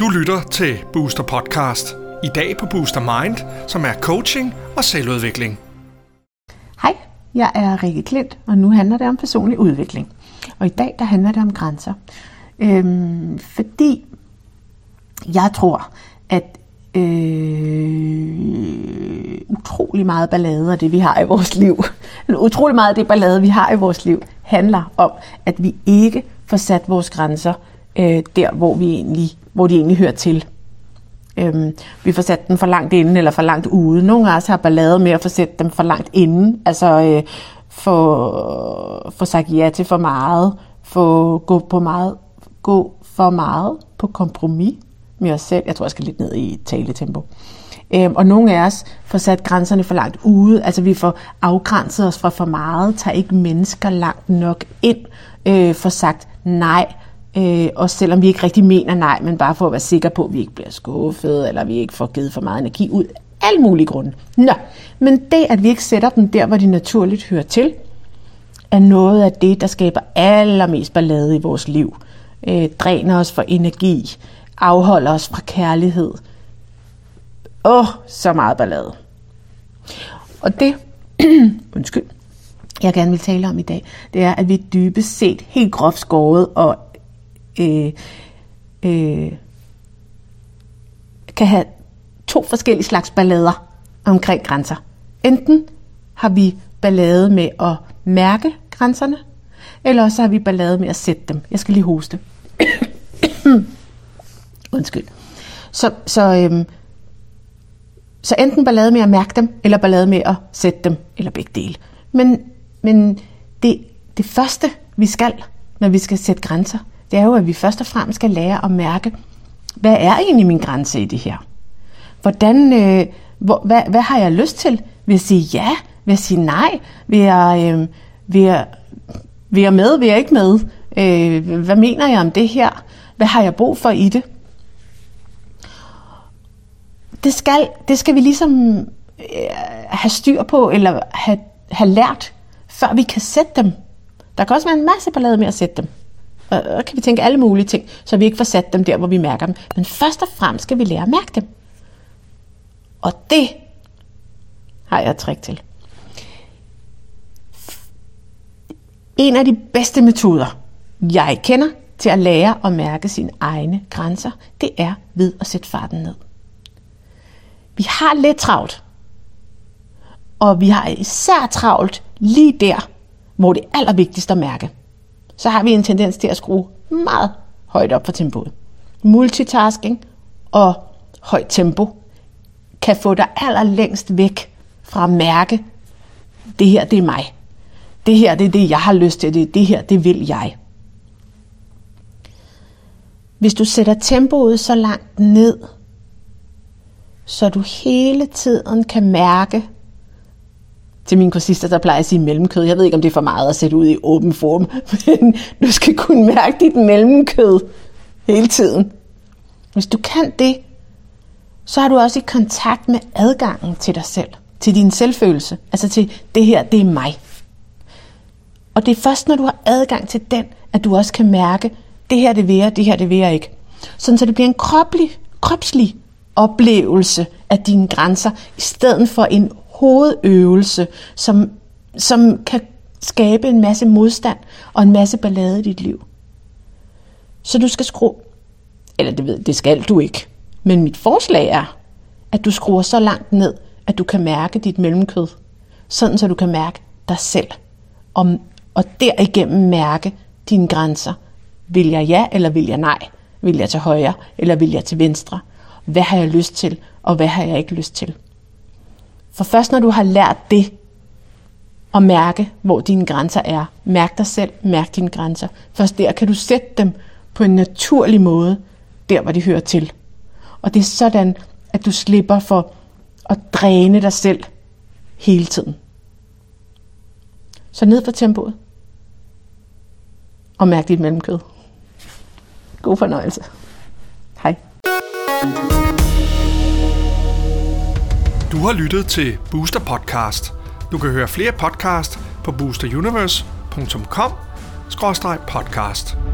Du lytter til Booster Podcast. I dag på Booster Mind, som er coaching og selvudvikling. Hej, jeg er Rikke Klint, og nu handler det om personlig udvikling. Og i dag der handler det om grænser. Øhm, fordi jeg tror, at øh, utrolig meget ballade af det, vi har i vores liv, utrolig meget af det ballade, vi har i vores liv, handler om, at vi ikke får sat vores grænser øh, der, hvor, vi egentlig, hvor de egentlig hører til. Øhm, vi får sat dem for langt inden eller for langt ude. Nogle af os har ballade med at få sat dem for langt inden, altså øh, få, få sagt ja til for meget, få gå på meget, gå for meget på kompromis med os selv. Jeg tror, jeg skal lidt ned i taletempo. Øhm, og nogle af os får sat grænserne for langt ude, altså vi får afgrænset os fra for meget, tager ikke mennesker langt nok ind, øh, får sagt nej, øh, og selvom vi ikke rigtig mener nej, men bare for at være sikre på, at vi ikke bliver skuffet, eller vi ikke får givet for meget energi ud. Alle mulige grunde. Nå, men det, at vi ikke sætter dem der, hvor de naturligt hører til, er noget af det, der skaber allermest ballade i vores liv. Øh, dræner os for energi, afholder os fra kærlighed. Åh, oh, så meget ballade. Og det, undskyld, jeg gerne vil tale om i dag, det er, at vi dybest set, helt groft skåret og øh, øh, kan have to forskellige slags ballader omkring grænser. Enten har vi ballade med at mærke grænserne, eller også har vi ballade med at sætte dem. Jeg skal lige hoste. Undskyld. Så, så, øhm, så enten ballade med at mærke dem, eller ballade med at sætte dem, eller begge dele. Men, men det, det første, vi skal, når vi skal sætte grænser, det er jo, at vi først og fremmest skal lære at mærke, hvad er egentlig min grænse i det her? Hvordan, øh, hvor, hvad, hvad har jeg lyst til? Vil jeg sige ja? Vil jeg sige nej? Vil jeg, øh, vil jeg, vil jeg med? Vil jeg ikke med? Øh, hvad mener jeg om det her? Hvad har jeg brug for i det? Det skal, det skal vi ligesom øh, have styr på, eller have, have lært, før vi kan sætte dem. Der kan også være en masse ballade med at sætte dem. Og og kan vi tænke alle mulige ting, så vi ikke får sat dem der, hvor vi mærker dem. Men først og fremmest skal vi lære at mærke dem. Og det har jeg et trick til. En af de bedste metoder, jeg kender til at lære at mærke sine egne grænser, det er ved at sætte farten ned. Vi har lidt travlt, og vi har især travlt lige der, hvor det er allervigtigst at mærke så har vi en tendens til at skrue meget højt op for tempoet. Multitasking og højt tempo kan få dig allerlængst væk fra at mærke, det her det er mig. Det her det er det, jeg har lyst til. Det, det her det vil jeg. Hvis du sætter tempoet så langt ned, så du hele tiden kan mærke, til mine kursister, der plejer at sige mellemkød. Jeg ved ikke, om det er for meget at sætte ud i åben form, men du skal kunne mærke dit mellemkød hele tiden. Hvis du kan det, så har du også i kontakt med adgangen til dig selv, til din selvfølelse, altså til det her, det er mig. Og det er først, når du har adgang til den, at du også kan mærke, det her det vil jeg, det her det vil jeg ikke. Sådan så det bliver en kroplig, kropslig oplevelse af dine grænser, i stedet for en hovedøvelse, som, som kan skabe en masse modstand og en masse ballade i dit liv. Så du skal skrue, eller det, ved, det skal du ikke, men mit forslag er, at du skruer så langt ned, at du kan mærke dit mellemkød, sådan så du kan mærke dig selv, og, og derigennem mærke dine grænser. Vil jeg ja, eller vil jeg nej? Vil jeg til højre, eller vil jeg til venstre? Hvad har jeg lyst til, og hvad har jeg ikke lyst til? For først når du har lært det, at mærke, hvor dine grænser er, mærk dig selv, mærk dine grænser. Først der kan du sætte dem på en naturlig måde, der hvor de hører til. Og det er sådan, at du slipper for at dræne dig selv hele tiden. Så ned for tempoet. Og mærk dit mellemkød. God fornøjelse. Du har lyttet til Booster Podcast. Du kan høre flere podcast på boosteruniverse.com podcast